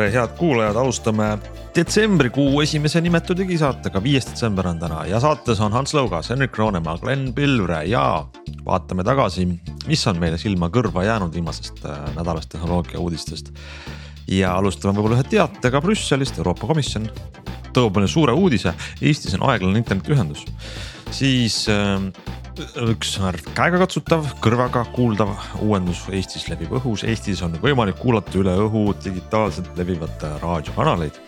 tere, head kuulajad, alustame detsembrikuu esimese nimetu digisaatega, viies detsember on täna ja saates on Hans Lõugas, Henrik Roonemaa, Glen Pilvre ja vaatame tagasi, mis on meile silma kõrva jäänud viimasest äh, nädalast tehnoloogia uudistest. ja alustame võib-olla ühe teatega Brüsselist, Euroopa Komisjon toob meile suure uudise, Eestis on aeglane internetiühendus, siis äh, üks käegakatsutav, kõrvaga kuuldav uuendus Eestis levib õhus, Eestis on võimalik kuulata üle õhu digitaalselt levivat raadiokanaleid.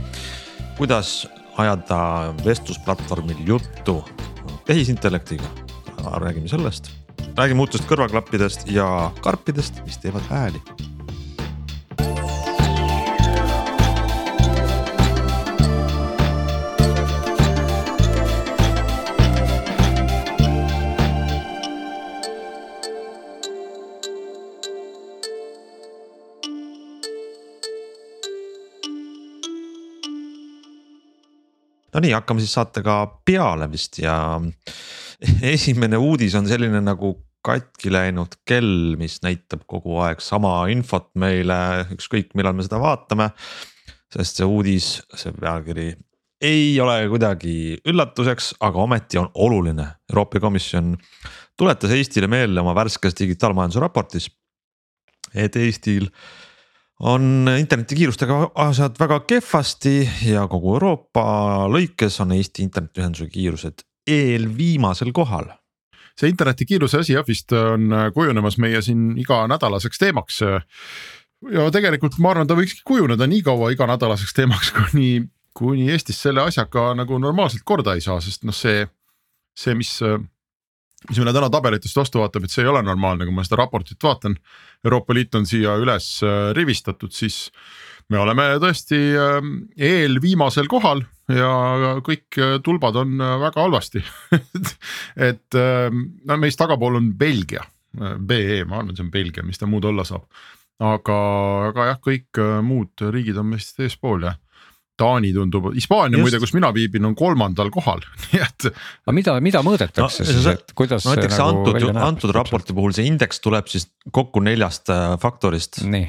kuidas ajada vestlusplatvormil juttu tehisintellektiga, räägime sellest, räägime uutest kõrvaklappidest ja karpidest, mis teevad hääli Nonii, hakkame siis saatega peale vist ja esimene uudis on selline nagu katki läinud kell, mis näitab kogu aeg sama infot meile, ükskõik millal me seda vaatame. sest see uudis, see pealkiri ei ole kuidagi üllatuseks, aga ometi on oluline. Euroopa Komisjon tuletas Eestile meelde oma värskes digitaalmajanduse raportis, et Eestil on internetikiirustega asjad väga kehvasti ja kogu Euroopa lõikes on Eesti internetiühenduse kiirused eelviimasel kohal see internetikiiruse asi jah vist on kujunemas meie siin iganädalaseks teemaks. ja tegelikult ma arvan, ta võikski kujuneda nii kaua iganädalaseks teemaks, kuni, kuni Eestis selle asjaga nagu normaalselt korda ei saa, sest noh, see, see, mis mis meile täna tabelitest vastu vaatab, et see ei ole normaalne, kui ma seda raportit vaatan. Euroopa Liit on siia üles äh, rivistatud, siis me oleme tõesti äh, eelviimasel kohal ja kõik äh, tulbad on väga halvasti et no meist tagapool on Belgia, BE, ma arvan, see on Belgia, mis ta muud olla saab. aga, aga jah, kõik muud riigid on meist eespool ja Taani tundub, Hispaania muide, kus mina viibin, on kolmandal kohal, nii et. aga mida, mida mõõdetakse no, siis, et kuidas no, näiteks nagu antud, antud raporti puhul see indeks tuleb siis kokku neljast äh, faktorist. nii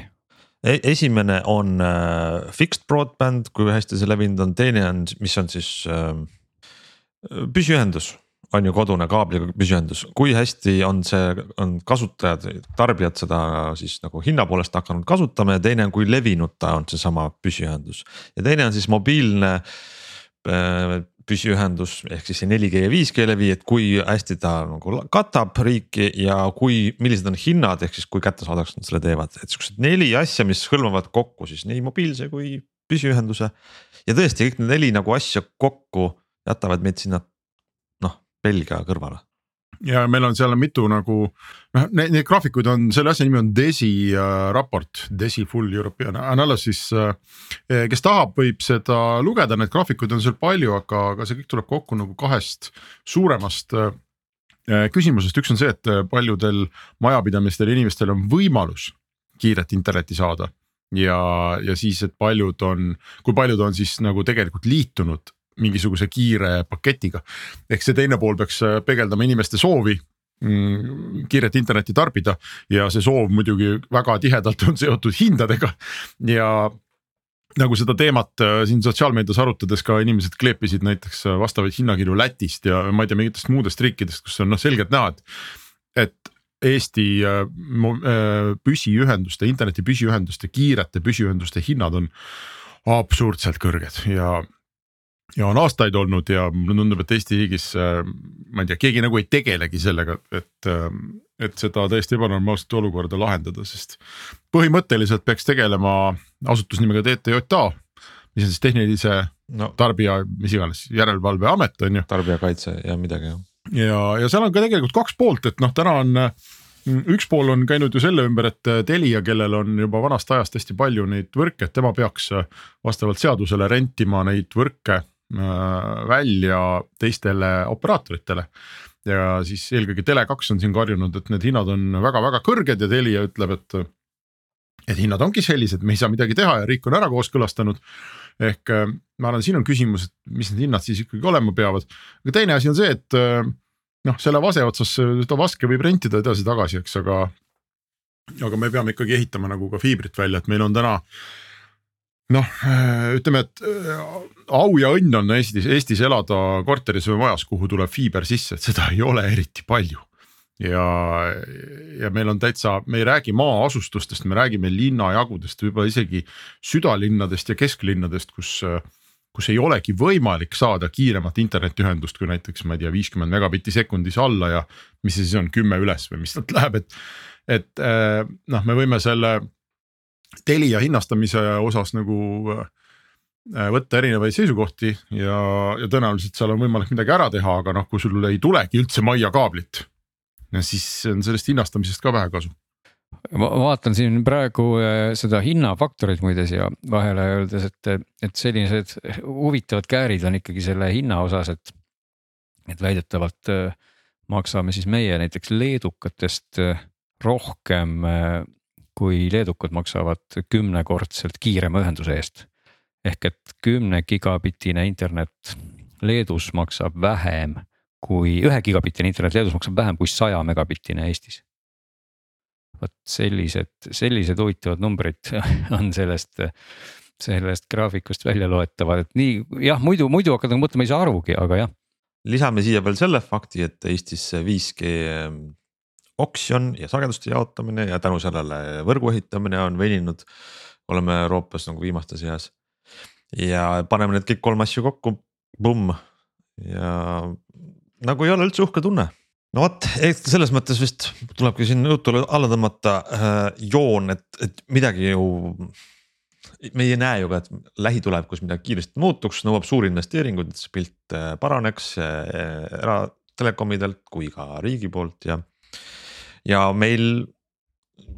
e. esimene on äh, fixed broadband, kui hästi see levinud on, teine on, mis on siis äh, püsiühendus on ju kodune kaabliga püsiühendus, kui hästi on see, on kasutajad, tarbijad seda siis nagu hinna poolest hakanud kasutama ja teine on, kui levinud ta on seesama püsiühendus. ja teine on siis mobiilne äh, püsiühendus ehk siis see 4G ja 5G levi, et kui hästi ta nagu katab riiki ja kui, millised on hinnad, ehk siis kui kättesaadavaks nad selle teevad, et siuksed neli asja, mis hõlmavad kokku siis nii mobiilse kui püsiühenduse. ja tõesti kõik need neli nagu asja kokku jätavad meid sinna Belgia kõrvale ja meil on seal mitu nagu noh, neid, neid graafikuid on, selle asja nimi on DESI äh, raport, DESI Full European Analysis äh,. kes tahab, võib seda lugeda, neid graafikuid on seal palju, aga, aga see kõik tuleb kokku nagu kahest suuremast äh, küsimusest, üks on see, et paljudel majapidamistel ja inimestel on võimalus kiiret internetti saada ja, ja siis, et paljud on, kui paljud on siis nagu tegelikult liitunud mingisuguse kiire paketiga. ehk see teine pool peaks äh, peegeldama inimeste soovi mm, kiiret internetti tarbida. Ja see soov muidugi väga tihedalt on seotud hindadega. Ja nagu seda teemat äh, siin sotsiaalmeedias arutades ka inimesed kleepisid näiteks äh, vastavaid hinnakirju Lätist ja ma ei tea mingitest muudest riikidest, kus on noh selgelt näha, et, et Eesti püsiühenduste, interneti püsiühenduste, kiirete püsiühenduste hinnad on absurdselt kõrged. Ja ja on aastaid olnud ja mulle tundub, et Eesti riigis äh, ma ei tea, keegi nagu ei tegelegi sellega, et, äh, et seda täiesti ebanormaalset olukorda lahendada, sest põhimõtteliselt peaks tegelema asutus nimega TTJA, mis on siis tehnilise no. tarbija, mis iganes järelevalveamet on ju. tarbijakaitse ja midagi jah. ja, ja seal on ka tegelikult kaks poolt, et noh, täna on üks pool on käinud ju selle ümber, et Telia, kellel on juba vanast ajast hästi palju neid võrke, et tema peaks vastavalt seadusele rentima neid võrke äh, välja teistele operaatoritele. ja siis eelkõige Tele2 on siin karjunud, et need hinnad on väga-väga kõrged ja Telia ütleb, et. et hinnad ongi sellised, me ei saa midagi teha ja riik on ära kooskõlastanud. ehk äh, ma arvan, siin on küsimus, et mis need hinnad siis ikkagi olema peavad, aga teine asi on see, et äh, noh, selle vase otsas seda vaske võib rentida edasi-tagasi, eks, aga. aga me peame ikkagi ehitama nagu ka fiibrit välja, et meil on täna noh, ütleme, et äh, au ja õnn on Eestis, Eestis elada korteris või majas, kuhu tuleb fiiber sisse, et seda ei ole eriti palju. ja, ja meil on täitsa, me ei räägi maaasustustest, me räägime linnajagudest, võib-olla isegi südalinnadest ja kesklinnadest, kus kus ei olegi võimalik saada kiiremat internetiühendust kui näiteks ma ei tea, viiskümmend megabitti sekundis alla ja mis see siis on, kümme üles või mis sealt läheb, et. et äh, noh, me võime selle Telia hinnastamise osas nagu äh, võtta erinevaid seisukohti ja, ja tõenäoliselt seal on võimalik midagi ära teha, aga noh, kui sul ei tulegi üldse majja kaablit. siis on sellest hinnastamisest ka vähe kasu ma vaatan siin praegu äh, seda hinnafaktorit muide siia vahele öeldes, et, et sellised huvitavad käärid on ikkagi selle hinna osas, et. et väidetavalt äh, maksame siis meie näiteks leedukatest rohkem kui leedukad maksavad kümnekordselt kiirema ühenduse eest. ehk et kümne gigabitine internet Leedus maksab vähem kui ühe gigabitine internet Leedus maksab vähem kui saja megabitine Eestis. vot sellised, sellised huvitavad numbrid on sellest, sellest graafikust välja loetavad, et nii jah, muidu, muidu hakkad nagu mõtlema, ei saa arugi, aga jah. lisame siia veel selle fakti, et Eestis 5G oksjon ja sageduste jaotamine ja tänu sellele võrgu ehitamine on veninud. oleme Euroopas nagu viimaste seas ja paneme need kõik kolm asju kokku, pumm ja nagu ei ole üldse uhke tunne no vot, selles mõttes vist tulebki siin jutule alla tõmmata äh, joon, et, et midagi ju. me ei näe ju ka, et lähitulevikus midagi kiiresti muutuks, nõuab suuri investeeringuid, et see pilt äh, paraneks äh, eratelekomidelt kui ka riigi poolt ja ja meil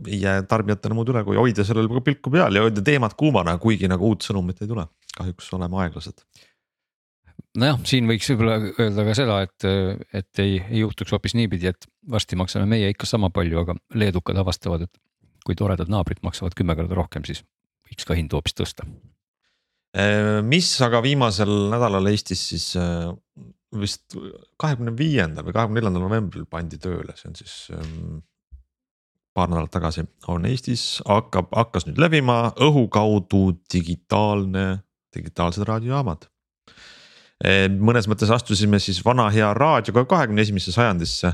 ei jää tarbijatele muud üle, kui hoida sellel pilku peal ja hoida teemat kuumana, kuigi nagu uut sõnumit ei tule, kahjuks oleme aeglased nojah, siin võiks võib-olla öelda ka seda, et, et ei, ei juhtuks hoopis niipidi, et varsti maksame meie ikka sama palju, aga leedukad avastavad, et kui toredad naabrid maksavad kümme korda rohkem, siis võiks ka hindu hoopis tõsta. Äh, mis aga viimasel nädalal Eestis siis äh, vist kahekümne viiendal või kahekümne neljandal novembril pandi tööle, see on siis ähm, paar nädalat tagasi, on Eestis hakkab, hakkas nüüd levima õhu kaudu digitaalne, digitaalsed raadiojaamad. mõnes mõttes astusime siis vana hea raadioga kahekümne esimesse sajandisse.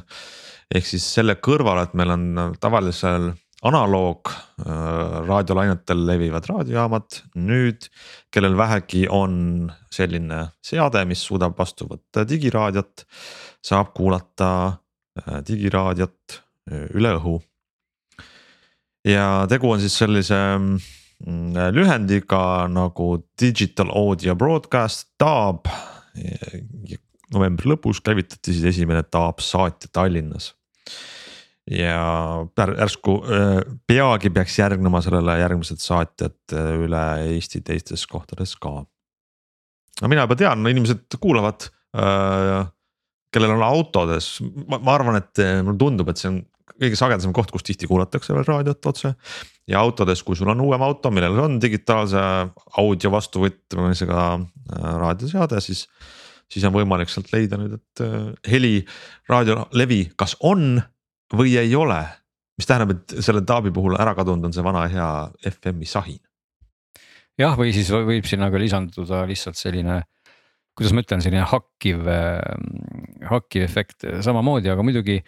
ehk siis selle kõrval, et meil on tavalisel analoog äh, raadiolainetel levivad raadiojaamad, nüüd kellel vähegi on selline seade, mis suudab vastu võtta digiraadiot, saab kuulata äh, digiraadiot äh, üle õhu. ja tegu on siis sellise mm, lühendiga nagu digital audio broadcast, DAB. novembri lõpus käivitati siis esimene DAB saatja Tallinnas ja järsku peagi peaks järgnema sellele järgmised saatjad üle Eesti teistes kohtades ka. no mina juba tean, inimesed kuulavad, kellel on autodes, ma arvan, et mulle tundub, et see on kõige sagedasem koht, kus tihti kuulatakse veel raadiot otse. ja autodes, kui sul on uuem auto, millel on digitaalse audio vastuvõtmisega raadioseade, siis. siis on võimalik sealt leida nüüd, et heli raadiolevi kas on või ei ole, mis tähendab, et selle Taabi puhul ära kadunud on see vana hea FM-i sahin. jah, või siis võib sinna ka lisanduda lihtsalt selline, kuidas ma ütlen, selline hakkiv, ähm, hakkiv efekt samamoodi, aga muidugi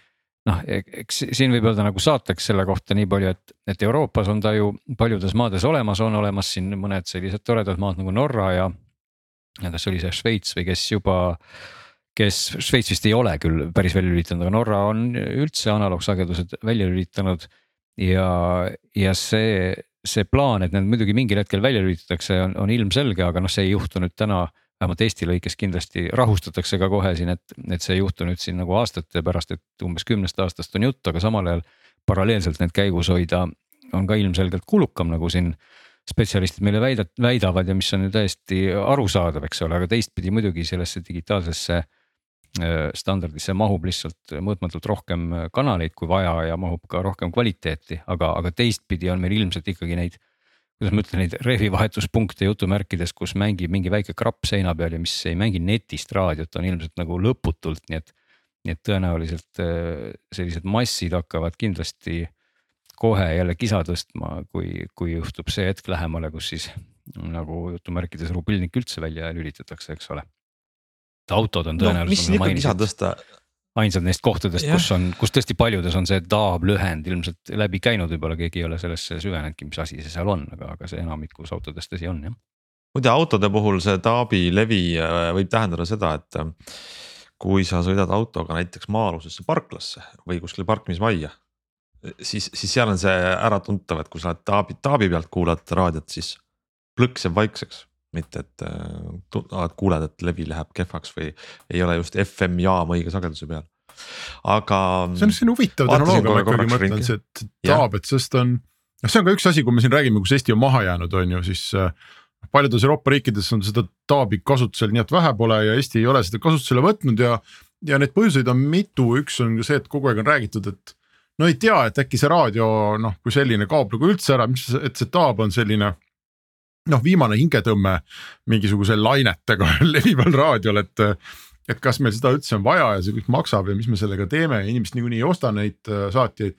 noh, e-, eks siin võib öelda nagu saateks selle kohta nii palju, et, et Euroopas on ta ju paljudes maades olemas, on olemas siin mõned sellised toredad maad nagu Norra ja. ja kas oli see Šveits või kes juba kes Šveits vist ei ole küll päris välja lülitanud, aga Norra on üldse analoogsagedused välja lülitanud. ja, ja see, see plaan, et need muidugi mingil hetkel välja lülitatakse, on, on ilmselge, aga noh, see ei juhtu nüüd täna. vähemalt Eesti lõikes kindlasti rahustatakse ka kohe siin, et, et see ei juhtu nüüd siin nagu aastate pärast, et umbes kümnest aastast on jutt, aga samal ajal paralleelselt need käigus hoida on ka ilmselgelt kulukam, nagu siin spetsialistid meile väidad, väidavad ja mis on ju täiesti arusaadav, eks ole, aga teistpidi muidugi sellesse digitaalsesse standardisse mahub lihtsalt mõõtmatult rohkem kanaleid kui vaja ja mahub ka rohkem kvaliteeti, aga, aga teistpidi on meil ilmselt ikkagi neid. kuidas ma ütlen, neid rehvivahetuspunkte jutumärkides, kus mängib mingi väike krapp seina peal ja mis ei mängi netist raadiot, on ilmselt nagu lõputult, nii et. nii et tõenäoliselt äh, sellised massid hakkavad kindlasti kohe jälle kisa tõstma, kui, kui juhtub see hetk lähemale, kus siis nagu jutumärkides rubilnik üldse välja lülitatakse, eks ole. Autod on tõenäoliselt no,. kisa tõsta ainsad neist kohtadest, kus on, kus tõesti paljudes on see DAB lühend ilmselt läbi käinud, võib-olla keegi ei ole sellesse süvenenudki, mis asi see seal on, aga, aga see enamikus autodes tõsi on jah. muide autode puhul see DAB-i levi äh, võib tähendada seda, et äh, kui sa sõidad autoga näiteks maa-alusesse parklasse või kuskile parkimismajja siis, siis seal on see äratuntav, et kui sa oled taabi, taabi pealt kuulad raadiot, siis plõks jääb vaikseks. Mitte, et äh, kuuled, et levi läheb kehvaks või ei ole just FM jaam õige sageduse peal. aga. see on selline huvitav tehnoloogia, ma ikkagi mõtlen, see, et taab, et sest on, noh, see on ka üks asi, kui me siin räägime, kus Eesti on maha jäänud, on ju, siis äh, paljudes Euroopa riikides on seda taabi kasutusel nii et vähe pole ja Eesti ei ole seda kasutusele võtnud ja. ja neid põhjuseid on mitu, üks on ka see, et kogu aeg on räägitud, et no ei tea, et äkki see raadio noh, kui selline kaob nagu üldse ära, mis, et see taab on selline noh, viimane hingetõmme mingisuguse lainetega levival raadiol, et. et kas meil seda üldse on vaja ja see kõik maksab ja mis me sellega teeme ja inimesed niikuinii ei osta neid äh, saatjaid.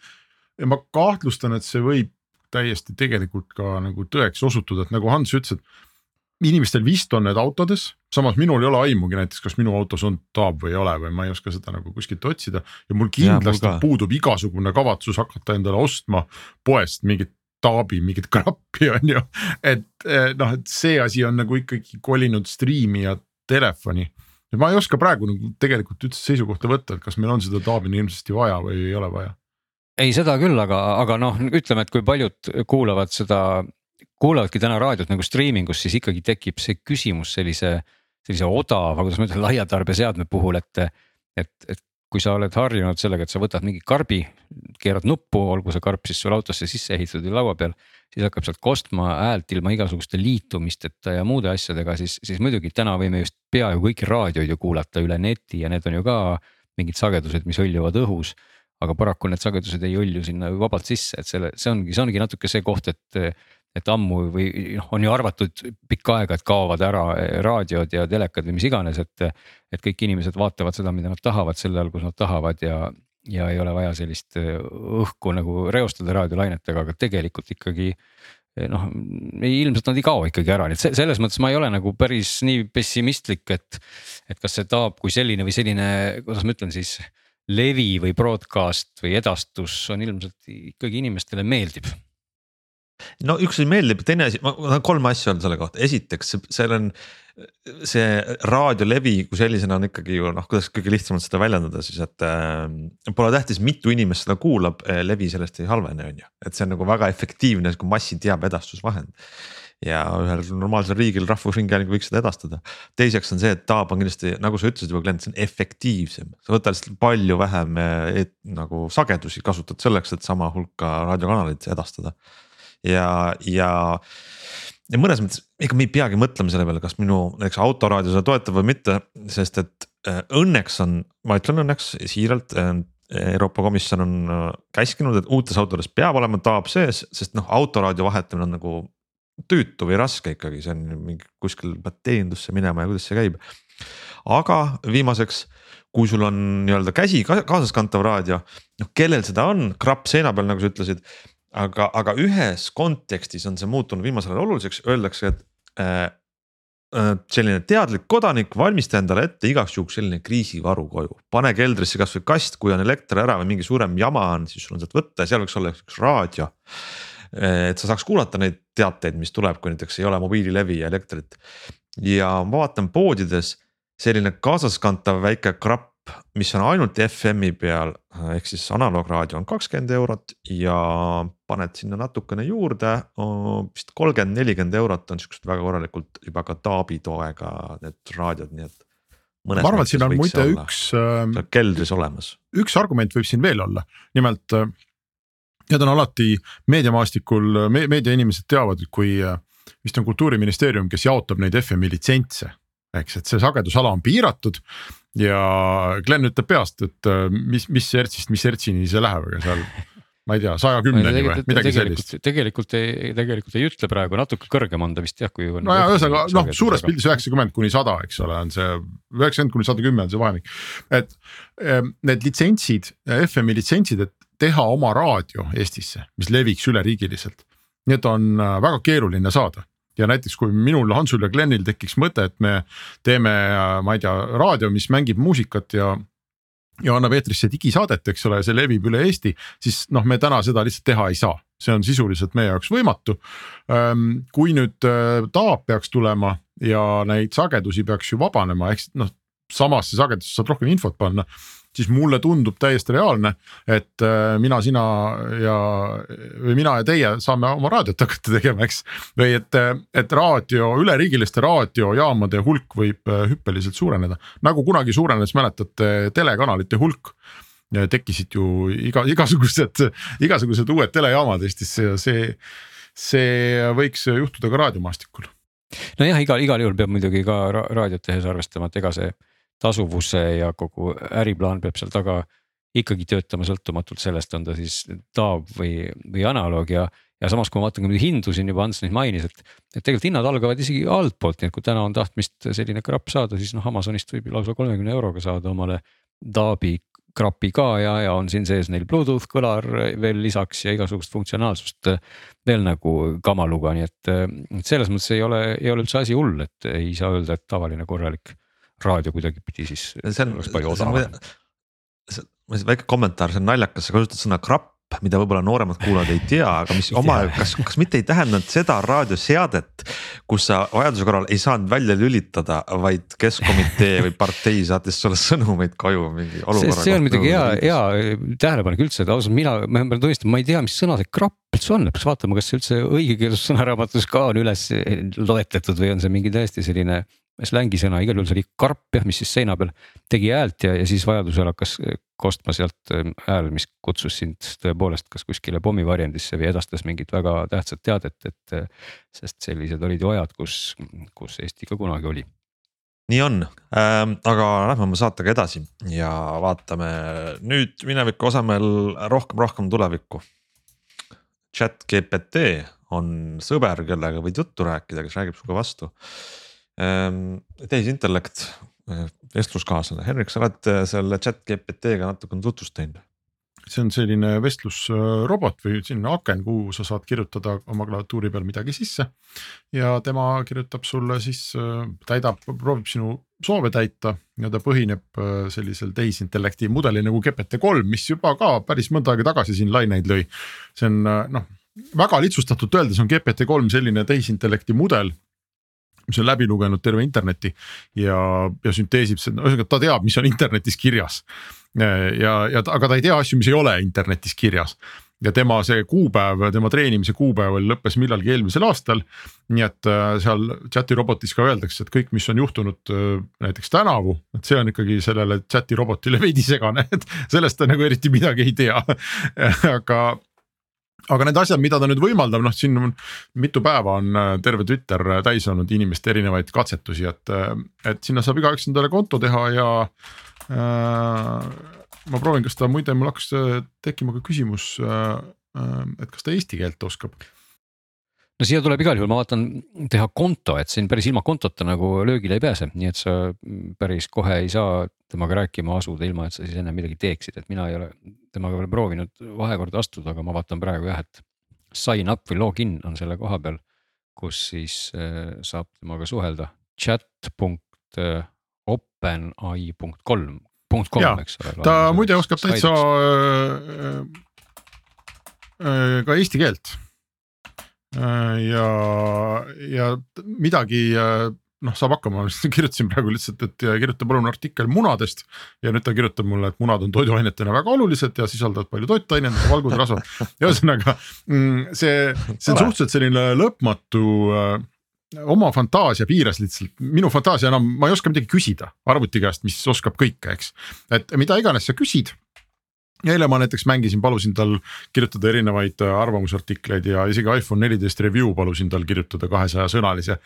ja ma kahtlustan, et see võib täiesti tegelikult ka nagu tõeks osutuda, et nagu Hans ütles, et inimestel vist on need autodes, samas minul ei ole aimugi näiteks, kas minu autos on taab või ei ole või ma ei oska seda nagu kuskilt otsida. ja mul kindlasti ja, mul puudub igasugune kavatsus hakata endale ostma poest mingit taabi, mingit krappi on ju. et eh, noh, et see asi on nagu ikkagi kolinud striimi ja telefoni. et ma ei oska praegu nagu tegelikult üldse seisukohta võtta, et kas meil on seda taabi nii ilmsesti vaja või ei ole vaja ei, seda küll, aga, aga noh, ütleme, et kui paljud kuulavad seda kuulavadki täna raadiot nagu striimingus, siis ikkagi tekib see küsimus sellise, sellise odava, kuidas ma ütlen, laiatarbeseadme puhul, et, et, et kui sa oled harjunud sellega, et sa võtad mingi karbi, keerad nuppu, olgu see karp siis sul autosse sisse ehitatud või laua peal. siis hakkab sealt kostma häält ilma igasuguste liitumisteta ja muude asjadega, siis, siis muidugi täna võime just peaaegu kõiki raadioid ju kuulata üle neti ja need on ju ka mingid sagedused, mis hõljuvad õhus aga paraku need sagedused ei hõlju sinna vabalt sisse, et selle, see ongi, see ongi natuke see koht, et et ammu või noh, on ju arvatud pikka aega, et kaovad ära raadiod ja telekad või mis iganes, et. et kõik inimesed vaatavad seda, mida nad tahavad sel ajal, kus nad tahavad ja, ja ei ole vaja sellist õhku nagu reostada raadiolainetega, aga tegelikult ikkagi. noh, ilmselt nad ei kao ikkagi ära, nii et selles mõttes ma ei ole nagu päris nii pessimistlik, et. et kas see taab kui selline või selline, kuidas ma ütlen siis levi või broadcast või edastus on ilmselt ikkagi inimestele meeldib no üks asi meeldib, teine asi, ma tahan kolm asja öelda selle kohta, esiteks seal on. see raadiolevi kui sellisena on ikkagi ju noh, kuidas kõige lihtsamalt seda väljendada siis, et äh, pole tähtis, mitu inimest seda kuulab, äh, levi sellest ei halvene, on ju, et see on nagu väga efektiivne sihuke massiteabeedastusvahend ja ühel normaalsel riigil, Rahvusringhääling võiks seda edastada. teiseks on see, et Taab on kindlasti, nagu sa ütlesid juba, Glen, see on efektiivsem, sa võtad lihtsalt palju vähem et, nagu sagedusi kasutad selleks, et sama hulka raadiokanaleid edastada ja, ja ja mõnes mõttes, ega me ei peagi mõtlema selle peale, kas minu näiteks autoraadio seda toetab või mitte, sest et äh, õnneks on, ma ütlen õnneks siiralt. Äh, Euroopa Komisjon on äh, käskinud, et uutes autodes peab olema taab sees, sest noh, autoraadio vahetamine on nagu tüütu või raske ikkagi, see on mingi kuskil pead teenindusse minema ja kuidas see käib. aga viimaseks, kui sul on nii-öelda käsi kaasaskantav raadio, noh kellel seda on, krapp seina peal, nagu sa ütlesid aga, aga ühes kontekstis on see muutunud viimasel ajal oluliseks, öeldakse, et äh, äh, selline teadlik kodanik, valmista endale ette igaks juhuks selline kriisivaru koju, pane keldrisse kasvõi kast, kui on elekter ära või mingi suurem jama on, siis sul on sealt võtta ja seal võiks olla üks raadio. Äh, et sa saaks kuulata neid teateid, mis tuleb, kui näiteks ei ole mobiililevi ja elektrit. ja ma vaatan poodides selline kaasaskantav väike krapp mis on ainult FM-i peal ehk siis analoograadio on kakskümmend eurot ja paned sinna natukene juurde, vist kolmkümmend, nelikümmend eurot on siuksed väga korralikult juba ka Taabi toega need raadiod, nii et. ma arvan, et siin on muide üks. keldris olemas. üks argument võib siin veel olla, nimelt Need on alati meediamaastikul me,, meediainimesed teavad, kui vist on kultuuriministeerium, kes jaotab neid FM-i litsentse. eks, et see sagedusala on piiratud ja Glen ütleb peast, et mis, mis hertsist, mis hertsini see läheb, aga seal ma ei tea, saja kümneni või midagi sellist. tegelikult ei, tegelikult ei ütle praegu, natuke kõrgem on ta vist jah, kui. no ja ühesõnaga noh, suures pildis üheksakümmend kuni sada, eks ole, on see üheksakümmend kuni sada kümme on see vahemik. et need litsentsid, FM-i litsentsid, et teha oma raadio Eestisse, mis leviks üleriigiliselt. Need on äh, väga keeruline saada ja näiteks kui minul, Hansul ja Glenil tekiks mõte, et me teeme, ma ei tea, raadio, mis mängib muusikat ja ja annab eetrisse digisaadet, eks ole, see levib üle Eesti, siis noh, me täna seda lihtsalt teha ei saa, see on sisuliselt meie jaoks võimatu. kui nüüd äh, Taap peaks tulema ja neid sagedusi peaks ju vabanema, ehk noh samasse sagedusse saad rohkem infot panna siis mulle tundub täiesti reaalne, et äh, mina, sina ja või mina ja teie saame oma raadiot hakata tegema, eks. või et, et raadio, üleriigiliste raadiojaamade hulk võib äh, hüppeliselt suureneda, nagu kunagi suurenes, mäletate, telekanalite hulk tekkisid ju iga, igasugused, igasugused uued telejaamad Eestisse ja see, see võiks juhtuda ka raadiomaastikul. nojah, igal, igal juhul peab muidugi ka raadiot tehes arvestama, et ega see tasuvuse ja kogu äriplaan peab seal taga ikkagi töötama sõltumatult sellest, on ta siis taav või, või analoog ja. ja samas, kui ma vaatan ka muidugi hindu siin juba Ants neid mainis, et, et tegelikult hinnad algavad isegi altpoolt, nii et kui täna on tahtmist selline krapp saada, siis noh, Amazonist võib lausa kolmekümne euroga saada omale Taabi krapi ka ja, ja on siin sees neil Bluetooth kõlar veel lisaks ja igasugust funktsionaalsust veel nagu kamaluga, nii et selles mõttes ei ole, ei ole üldse asi hull, et ei saa öelda, et tavaline korralik raadio kuidagipidi siis. see on, see on väike kommentaar, see on naljakas, sa kasutad sõna krapp mida võib-olla nooremad kuulajad ei tea, aga mis oma, kas, kas mitte ei tähendanud seda raadioseadet, kus sa vajaduse korral ei saanud välja lülitada, vaid keskkomitee või partei saatis sulle sõnumeid koju mingi olukorra kohta. see on muidugi hea, hea tähelepanek üldse, et ausalt mina, ma pean tunnistama, ma ei tea, mis sõna see krapp üldse on, peaks vaatama, kas see üldse õigekeelsussõnaraamatus ka on üles loetletud või on see mingi tõesti selline slängisõna, igal juhul see oli karp jah, mis siis seina peal tegi häält ja, ja siis vajadusel hakkas eh, kostma sealt eh, hääl, mis kutsus sind tõepoolest kas kuskile pommivarjendisse või edastas mingit väga tähtsat teadet, et. Eh, sest sellised olid ju ajad, kus, kus Eesti ka kunagi oli. nii on ähm,, aga lähme oma saatega edasi ja vaatame nüüd mineviku asemel rohkem, rohkem tulevikku. chat GPT on sõber, kellega võid juttu rääkida, kes räägib sinuga vastu tehisintellekt, eh, vestluskaaslane, Henrik, sa oled eh, selle chat GPT-ga natukene tutvust teinud see on selline vestlusrobot või selline aken, kuhu sa saad kirjutada oma klaviatuuri peal midagi sisse. ja tema kirjutab sulle siis, eh, täidab, proovib sinu soove täita ja ta põhineb sellisel tehisintellekti mudelil nagu GPT-3, mis juba ka päris mõnda aega tagasi siin laineid lõi. see on noh, väga lihtsustatult öeldes on GPT-3 selline tehisintellekti mudel mis on läbi lugenud terve interneti ja, ja sünteesib seda, ühesõnaga ta teab, mis on internetis kirjas. ja, ja aga ta ei tea asju, mis ei ole internetis kirjas ja tema see kuupäev, tema treenimise kuupäev oli lõppes millalgi eelmisel aastal. nii et äh, seal chat'i robotis ka öeldakse, et kõik, mis on juhtunud äh, näiteks tänavu, et see on ikkagi sellele chat'i robotile veidi segane, et sellest ta nagu eriti midagi ei tea aga aga need asjad, mida ta nüüd võimaldab, noh, siin on mitu päeva on äh, terve Twitter äh, täis olnud inimeste erinevaid katsetusi, et, äh, et sinna saab igaüks endale konto teha ja äh,. ma proovin, kas ta muide, mul hakkas tekkima ka küsimus äh,, et kas ta eesti keelt oskab no siia tuleb igal juhul, ma vaatan teha konto, et siin päris ilma kontota nagu löögile ei pääse, nii et sa päris kohe ei saa temaga rääkima asuda, ilma et sa siis enne midagi teeksid, et mina ei ole temaga veel proovinud vahekorda astuda, aga ma vaatan praegu jah, et. Sign up või login on selle koha peal, kus siis äh, saab temaga suhelda. chat punkt openai punkt kolm, punkt kolm, eks ole. ta muide oskab täitsa äh, äh, ka eesti keelt ja, ja midagi äh, noh, saab hakkama, ma kirjutasin praegu lihtsalt, et kirjuta palun artikkel munadest. ja nüüd ta kirjutab mulle, et munad on toiduainetena väga olulised ja sisaldavad palju toitaineid, valgud, rasvad. ühesõnaga mm, see, see on suhteliselt selline lõpmatu äh, oma fantaasia piires lihtsalt, minu fantaasia enam, ma ei oska midagi küsida arvuti käest, mis oskab kõike, eks. et mida iganes sa küsid eile ma näiteks mängisin, palusin tal kirjutada erinevaid äh, arvamusartikleid ja isegi iPhone neliteist review palusin tal kirjutada kahesaja sõnalise.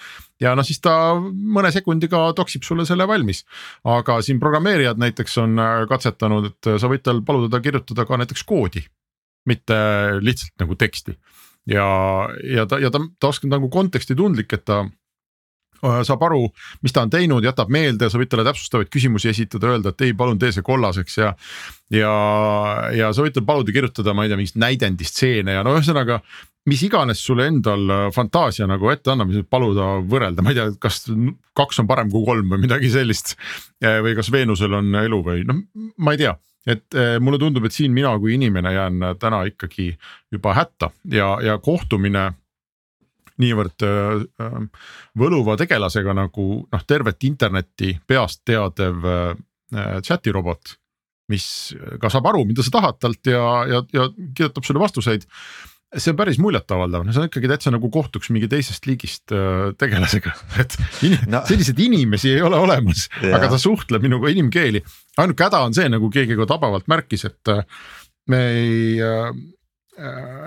ja noh, siis ta mõne sekundiga toksib sulle selle valmis. aga siin programmeerijad näiteks on äh, katsetanud, et sa võid tal paluda ta kirjutada ka näiteks koodi, mitte lihtsalt nagu teksti. ja, ja ta, ja ta, ta oskab nagu kontekstitundlik, et ta Äh, saab aru, mis ta on teinud, jätab meelde, sa võid talle täpsustavaid küsimusi esitada, öelda, et ei, palun tee see kollaseks ja. ja, ja sa võid tal paluda kirjutada, ma ei tea, mingit näidendistseene ja no ühesõnaga mis iganes sulle endal äh, fantaasia nagu ette annab, paluda võrrelda, ma ei tea, kas kaks on parem kui kolm või midagi sellist. Äh, või kas Veenusel on elu või noh, ma ei tea, et mulle tundub, et siin mina kui inimene jään täna ikkagi juba hätta ja, ja kohtumine niivõrd äh, äh, võluva tegelasega nagu noh, tervet internetti peast teadev äh, chat'i robot. mis ka saab aru, mida sa tahad talt ja, ja, ja kirjutab sulle vastuseid see on päris muljetavaldav, no see on ikkagi täitsa nagu kohtuks mingi teisest liigist äh, tegelasega, et in, no. selliseid inimesi ei ole olemas, aga ta suhtleb minuga inimkeeli. ainuke häda on see, nagu keegi ka tabavalt märkis, et äh, me ei äh, Äh,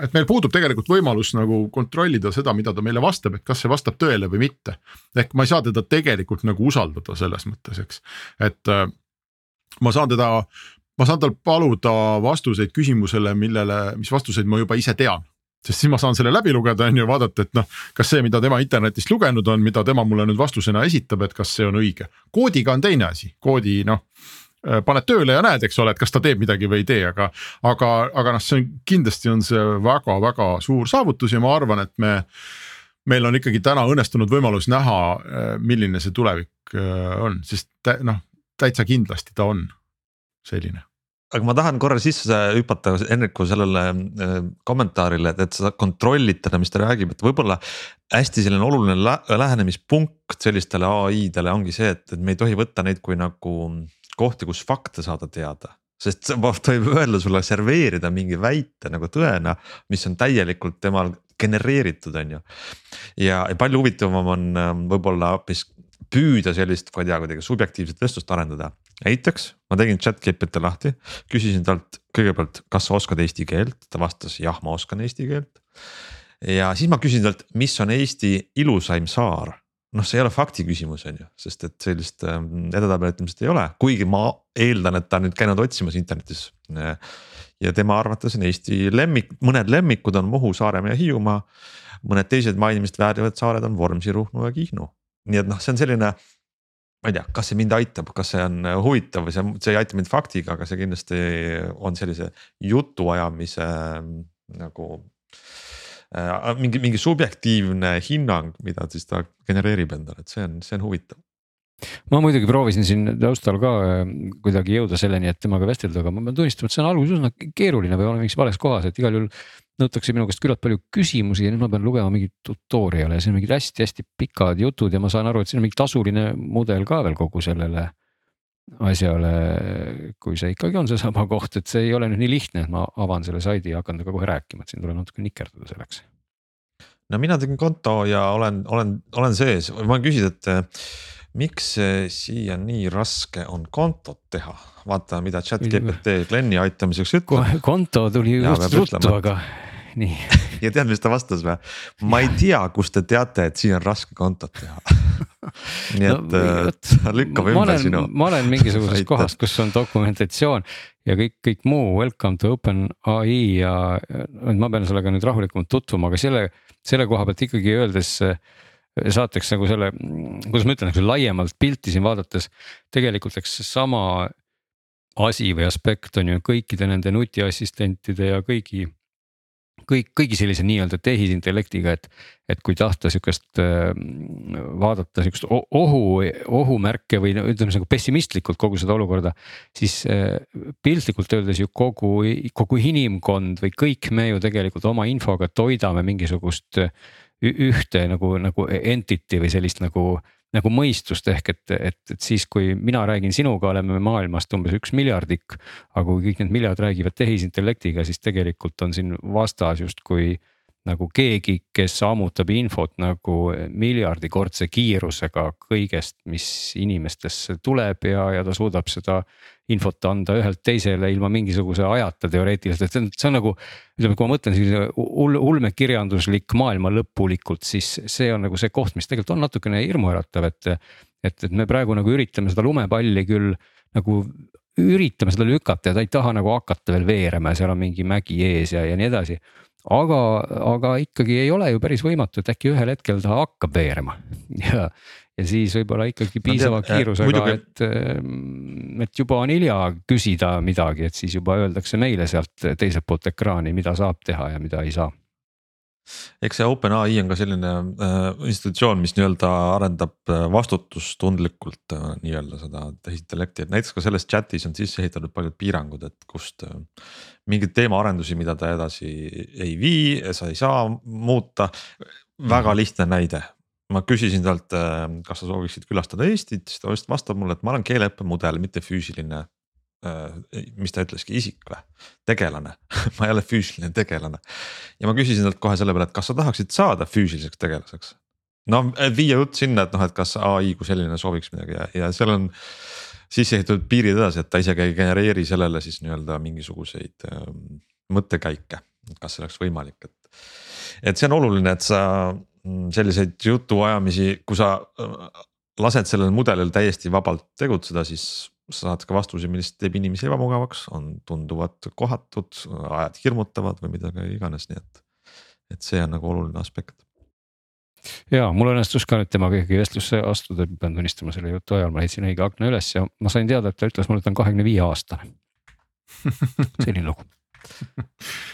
et meil puudub tegelikult võimalus nagu kontrollida seda, mida ta meile vastab, et kas see vastab tõele või mitte. ehk ma ei saa teda tegelikult nagu usaldada selles mõttes, eks, et äh, ma saan teda, ma saan tal paluda vastuseid küsimusele, millele, mis vastuseid ma juba ise tean sest siis ma saan selle läbi lugeda, on ju, vaadata, et noh, kas see, mida tema internetist lugenud on, mida tema mulle nüüd vastusena esitab, et kas see on õige. koodiga on teine asi, koodi noh paned tööle ja näed, eks ole, et kas ta teeb midagi või ei tee, aga, aga, aga noh, see on kindlasti on see väga-väga suur saavutus ja ma arvan, et me. meil on ikkagi täna õnnestunud võimalus näha, äh, milline see tulevik äh, on, sest noh, täitsa kindlasti ta on selline aga ma tahan korra sisse hüpata Henriku sellele kommentaarile, et, et sa kontrollid teda, mis ta räägib, et võib-olla. hästi selline oluline lä lähenemispunkt sellistele ai-dele ongi see, et, et me ei tohi võtta neid kui nagu kohti, kus fakte saada teada sest ta võib öelda sulle, serveerida mingi väite nagu tõena, mis on täielikult temal genereeritud, on ju. ja, ja palju huvitavam on ähm, võib-olla hoopis püüda sellist, ma ei tea, kuidagi subjektiivset vestlust arendada. näiteks ma tegin chat GPT lahti, küsisin talt kõigepealt, kas sa oskad eesti keelt, ta vastas jah, ma oskan eesti keelt. ja siis ma küsisin talt, mis on Eesti ilusaim saar noh, see ei ole fakti küsimus, on ju, sest et sellist ähm, edetabelit ilmselt ei ole, kuigi ma eeldan, et ta on nüüd käinud otsimas internetis. ja tema arvates on Eesti lemmik, mõned lemmikud on Muhu, Saaremaa ja Hiiumaa. mõned teised mainimist väärivad saared on Vormsi, Ruhnu ja Kihnu, nii et noh, see on selline ma ei tea, kas see mind aitab, kas see on huvitav või see, see ei aita mind faktiga, aga see kindlasti on sellise jutuajamise nagu Äh, mingi, mingi subjektiivne hinnang, mida siis ta genereerib endale, et see on, see on huvitav ma muidugi proovisin siin taustal ka äh, kuidagi jõuda selleni, et temaga vestelda, aga ma pean tunnistama, et see on alguses üsna keeruline või olen mingis vales kohas, et igal juhul. nõutakse minu käest küllalt palju küsimusi ja nüüd ma pean lugema mingeid tutorial'e, siin on mingid hästi-hästi pikad jutud ja ma saan aru, et siin on mingi tasuline mudel ka veel kogu sellele asjale, kui see ikkagi on seesama koht, et see ei ole nüüd nii lihtne, et ma avan selle saidi ja hakkan temaga kohe rääkima, et siin tuleb natuke nikerdada selleks. no mina tegin konto ja olen, olen, olen sees, ma küsin, et eh, miks siia nii raske on kontot teha, vaata, mida chat GPT Glen'i aitamiseks ütleb. konto tuli just ruttu, aga nii ja tead, mis ta vastas või? ma ei tea, kust te teate, et siin on raske kontot teha nii et no, äh, lükkab ümber sinu. ma olen mingisuguses kohas, kus on dokumentatsioon ja kõik, kõik muu welcome to open ai ja ma pean sellega nüüd rahulikumalt tutvuma, aga selle, selle koha pealt ikkagi öeldes saateks nagu selle, kuidas ma ütlen, nagu laiemalt pilti siin vaadates tegelikult eks seesama asi või aspekt on ju kõikide nende nutiassistentide ja kõigi kõik, kõigi sellise nii-öelda tehisintellektiga, et, et kui tahta sihukest äh, vaadata sihukest ohu, ohumärke või no ütleme nagu pessimistlikult kogu seda olukorda. siis äh, piltlikult öeldes ju kogu, kogu inimkond või kõik me ju tegelikult oma infoga toidame mingisugust ühte nagu, nagu entity või sellist nagu nagu mõistust ehk et, et, et siis, kui mina räägin sinuga, oleme maailmast umbes üks miljardik. aga kui kõik need miljard räägivad tehisintellektiga, siis tegelikult on siin vastas justkui nagu keegi, kes ammutab infot nagu miljardikordse kiirusega kõigest, mis inimestesse tuleb ja, ja ta suudab seda infot anda ühelt teisele ilma mingisuguse ajata teoreetiliselt, et see on, see on nagu. ütleme, kui ma mõtlen sellise ul-, ulmekirjanduslik maailma lõpulikult, siis see on nagu see koht, mis tegelikult on natukene hirmuäratav, et. et, et me praegu nagu üritame seda lumepalli küll nagu üritame seda lükata ja ta ei taha nagu hakata veel veerema ja seal on mingi mägi ees ja, ja nii edasi aga, aga ikkagi ei ole ju päris võimatu, et äkki ühel hetkel ta hakkab veerema ja, ja siis võib-olla ikkagi piisava no, kiirusega, et, ehm, et juba on hilja küsida midagi, et siis juba öeldakse meile sealt teiselt poolt ekraani, mida saab teha ja mida ei saa eks see OpenAI on ka selline äh, institutsioon, mis nii-öelda arendab äh, vastutustundlikult äh, nii-öelda seda tehisintellekti, et näiteks ka selles chat'is on sisse ehitatud paljud piirangud, et kust äh,. mingeid teemaarendusi, mida ta edasi ei vii, sa ei saa muuta. väga mhm. lihtne näide, ma küsisin talt, äh, kas sa sooviksid külastada Eestit, siis ta just vastab mulle, et ma olen keeleõppemudel, mitte füüsiline Äh, mis ta ütleski, isik või, tegelane ma ei ole füüsiline tegelane. ja ma küsisin talt kohe selle peale, et kas sa tahaksid saada füüsiliseks tegelaseks. no viia jutt sinna, et noh, et kas ai kui selline sooviks midagi ja, ja seal on sisse ehitatud piirid edasi, et ta isegi ei genereeri sellele siis nii-öelda mingisuguseid ähm, mõttekäike, kas see oleks võimalik, et. et see on oluline, et sa selliseid jutuajamisi, kui sa äh, lased sellel mudelil täiesti vabalt tegutseda, siis saad ka vastuseid, mis teeb inimesi ebamugavaks, on, tunduvad kohatud, ajad hirmutavad või midagi iganes, nii et. et see on nagu oluline aspekt. ja mul õnnestus ka nüüd temaga ikkagi vestlusse astuda, pean tunnistama selle jutu ajal, ma leidsin õige akna üles ja ma sain teada, et ta ütles mulle, et ta on kahekümne viie aastane. selline lugu.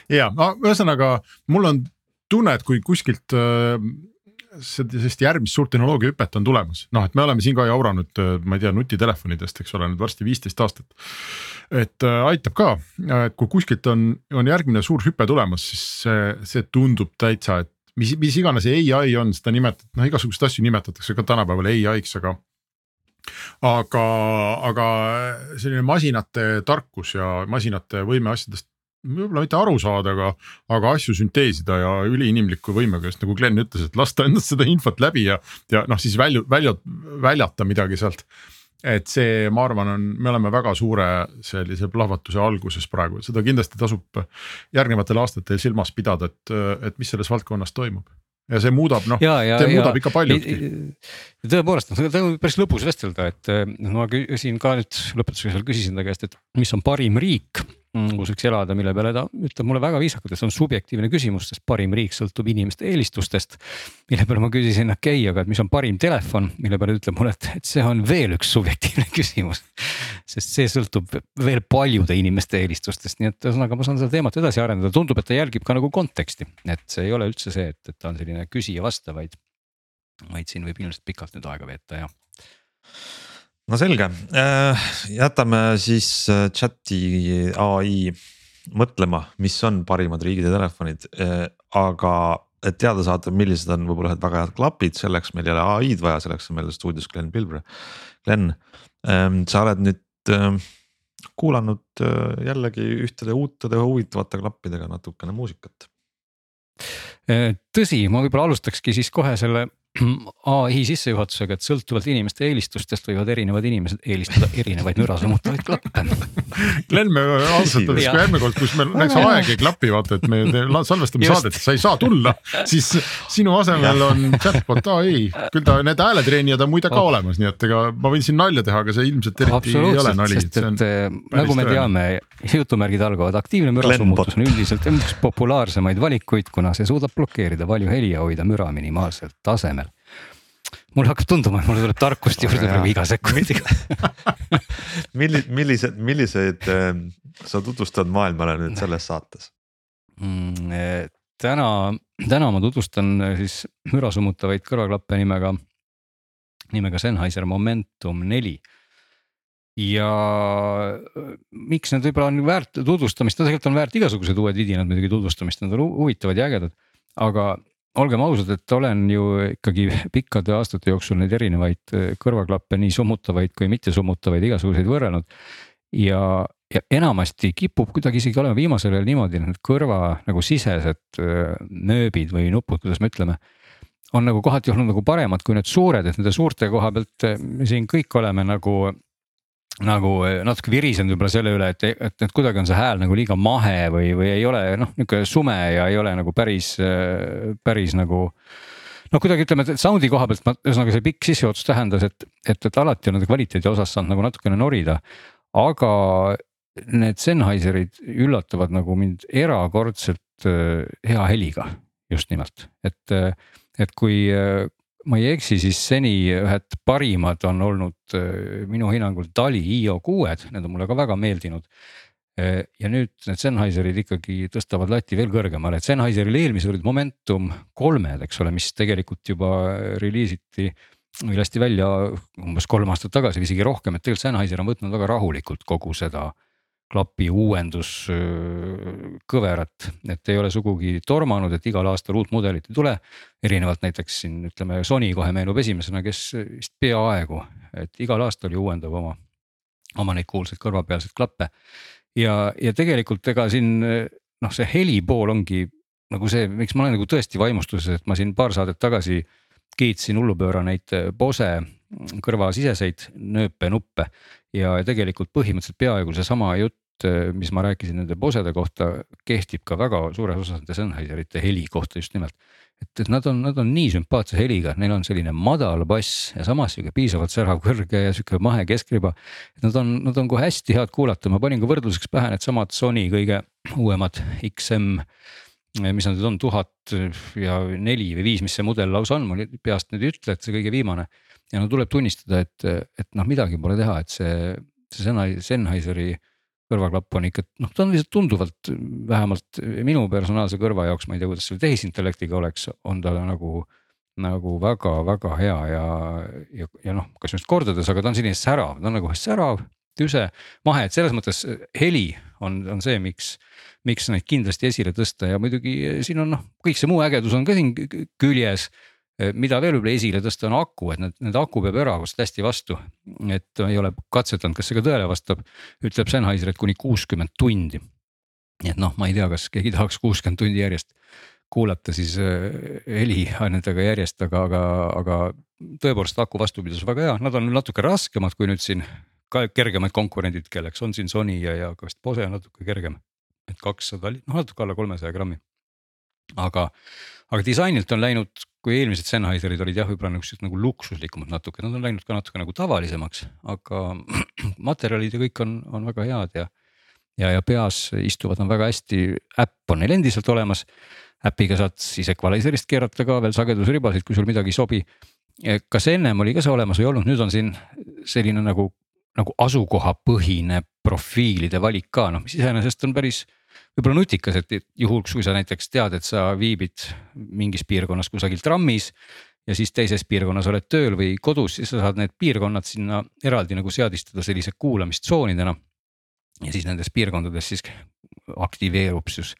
ja, no ühesõnaga mul on tunne, et kui kuskilt äh, sellist järgmist suurt tehnoloogiahüpet on tulemas, noh, et me oleme siin ka jauranud, äh, ma ei tea, nutitelefonidest, eks ole, nüüd varsti viisteist aastat. et äh, aitab ka, et kui kuskilt on, on järgmine suur hüpe tulemas, siis see, see tundub täitsa, et mis, mis iganes ai on, seda nimetat-, noh igasuguseid asju nimetatakse ka tänapäeval ai-ks, aga aga, aga selline masinate tarkus ja masinate võime asjadest võib-olla mitte aru saada, aga, aga asju sünteesida ja üliinimliku võimega, just nagu Glen ütles, et lasta endast seda infot läbi ja, ja noh, siis välju, välja, väljata midagi sealt. et see, ma arvan, on, me oleme väga suure sellise plahvatuse alguses praegu, seda kindlasti tasub järgnevatel aastatel silmas pidada, et, et mis selles valdkonnas toimub ja see muudab noh, see muudab ja, ikka paljutki. tõepoolest, noh seda on päris lõbus vestelda, et noh, ma küsin ka nüüd lõpetuseks veel küsisin ta käest, et mis on parim riik Mm, kus võiks elada, mille peale ta ütleb mulle väga viisakalt, et see on subjektiivne küsimus, sest parim riik sõltub inimeste eelistustest. mille peale ma küsisin, okei okay,, aga mis on parim telefon, mille peale ta ütleb mulle, et, et see on veel üks subjektiivne küsimus. sest see sõltub veel paljude inimeste eelistustest, nii et ühesõnaga ma saan seda teemat edasi arendada, tundub, et ta jälgib ka nagu konteksti, et see ei ole üldse see, et, et ta on selline küsija-vastaja, vaid. vaid siin võib ilmselt pikalt nüüd aega veeta ja no selge, äh, jätame siis äh, chat'i ai mõtlema, mis on parimad riigid ja telefonid, äh, aga et teada saada, millised on võib-olla ühed väga head klapid, selleks meil ei ole ai-d vaja, selleks on meil stuudios Glen Pilvre. Glen, ähm, sa oled nüüd ähm, kuulanud jällegi ühtede uutede huvitavate klappidega natukene muusikat. tõsi, ma võib-olla alustakski siis kohe selle ai sissejuhatusega, et sõltuvalt inimeste eelistustest võivad erinevad inimesed eelistada erinevaid müra summutavaid klappe. Glen, me ausalt öeldes, kui järgmine kord, kus meil näiteks aeg ei klapi, vaata, et me salvestame saadet, sa ei saa tulla, siis sinu asemel on chatbot ai, küll ta need hääletreenijad on muide ka olemas, nii et ega ma võin siin nalja teha, aga see ilmselt eriti ei ole nali. eh, nagu me teame, jutumärgid algavad, aktiivne mürasummutus on üldiselt üks populaarsemaid valikuid, kuna see suudab blokeerida valju heli ja hoida müra minimaalselt tasemel mulle hakkab tunduma, et mul tuleb tarkust juurde praegu iga sekundiga milli-, millised, milliseid äh, sa tutvustad maailmale nüüd selles saates mm,? Eh, täna, täna ma tutvustan eh, siis müra summutavaid kõrvaklappe nimega, nimega Sennheiser Momentum neli ja eh, miks need võib-olla on väärt tutvustamist, no tegelikult on väärt igasugused uued vidinad muidugi tutvustamist, nad on huvitavad ja ägedad. aga olgem ausad, et olen ju ikkagi pikkade aastate jooksul neid erinevaid äh, kõrvaklappe, nii summutavaid kui mitte summutavaid igasuguseid võrrelnud. ja, ja enamasti kipub kuidagi isegi olema viimasel ajal niimoodi, need kõrva nagu sisesed äh, nööbid või nupud, kuidas me ütleme. on nagu kohati olnud nagu paremad kui need suured, et nende suurte koha pealt äh, me siin kõik oleme nagu nagu eh, natuke virisenud võib-olla selle üle, et, et, et kuidagi on see hääl nagu liiga mahe või, või ei ole noh, nihuke sume ja ei ole nagu päris, eh, päris nagu. noh, kuidagi ütleme, et sound'i koha pealt ma, ühesõnaga see pikk sissejuhatus tähendas, et, et, et alati on nende kvaliteedi osas saanud nagu natukene norida. aga need Sennheiserid üllatavad nagu mind erakordselt eh, hea heliga just nimelt, et, et kui ma ei eksi, siis seni ühed parimad on olnud äh, minu hinnangul Dali IO kuued, need on mulle ka väga meeldinud. Äh, ja nüüd need Sennheiserid ikkagi tõstavad lati veel kõrgemale, et Sennheiseril eelmisel olid Momentum kolmed, eks ole, mis tegelikult juba reliisiti või lasti välja umbes kolm aastat tagasi või isegi rohkem, et tegelikult Sennheiser on võtnud väga rahulikult kogu seda klapi uuenduskõverat, et ei ole sugugi tormanud, et igal aastal uut mudelit ei tule. erinevalt näiteks siin ütleme, Sony kohe meenub esimesena, kes vist peaaegu, et igal aastal ju uuendab oma, oma neid kuulsaid kõrvapealseid klappe. ja, ja tegelikult ega siin noh, see heli pool ongi nagu see, miks ma olen nagu tõesti vaimustuses, et ma siin paar saadet tagasi kiitsin hullupööra neid Bose kõrvasiseseid nööpe, nuppe ja tegelikult põhimõtteliselt peaaegu seesama jutt, mis ma rääkisin nende Bosede kohta, kehtib ka väga suures osas nende Sennheiserite heli kohta just nimelt. et, nad on, nad on nii sümpaatse heliga, neil on selline madal bass ja samas sihuke piisavalt särav kõrge ja sihuke mahe keskriba. et nad on, nad on kohe hästi head kuulata, ma panin ka võrdluseks pähe needsamad Sony kõige uuemad XM mis nad nüüd on, tuhat ja neli või viis, mis see mudel lausa on, ma peast nüüd ei ütle, et see kõige viimane ja no tuleb tunnistada, et, et noh, midagi pole teha, et see, see Sennheiseri kõrvaklapp on ikka noh, ta on lihtsalt tunduvalt vähemalt minu personaalse kõrva jaoks, ma ei tea, kuidas selle tehisintellektiga oleks, on ta nagu nagu väga-väga hea ja, ja, ja noh, kas just kordades, aga ta on selline särav, ta on nagu särav, tüse, mahe, et selles mõttes heli on, on see, miks, miks neid kindlasti esile tõsta ja muidugi siin on noh, kõik see muu ägedus on ka siin küljes. Eh, mida veel võib-olla esile tõsta, on aku, et need, need aku peab erakordselt hästi vastu. et ei ole katsetanud, kas see ka tõele vastab, ütleb Sennheiser, et kuni kuuskümmend tundi. nii et noh, ma ei tea, kas keegi tahaks kuuskümmend tundi järjest kuulata siis eh, heliainetega järjest, aga, aga, aga tõepoolest aku vastupidavus väga hea, nad on natuke raskemad kui nüüd siin ka kergemad konkurendid, kelleks on siin Sony ja, ja ka vist Bose on natuke kergem. et kakssada, noh natuke alla kolmesaja grammi. aga, aga disainilt on läinud kui eelmised Sennheiserid olid jah, võib-olla niuksed nagu luksuslikumad natuke, nad on läinud ka natuke nagu tavalisemaks, aga materjalid ja kõik on, on väga head ja. ja, ja peas istuvad nad väga hästi, äpp on neil endiselt olemas. äpiga saad siis Equalizerist keerata ka veel sagedusribasid, kui sul midagi ei sobi. kas ennem oli ka see olemas või ei olnud, nüüd on siin selline nagu, nagu asukohapõhine profiilide valik ka, noh, mis iseenesest on päris võib-olla nutikas, et juhul, kui sa näiteks tead, et sa viibid mingis piirkonnas kusagil trammis. ja siis teises piirkonnas oled tööl või kodus, siis sa saad need piirkonnad sinna eraldi nagu seadistada sellise kuulamistsoonidena. ja siis nendes piirkondades siis aktiveerub siis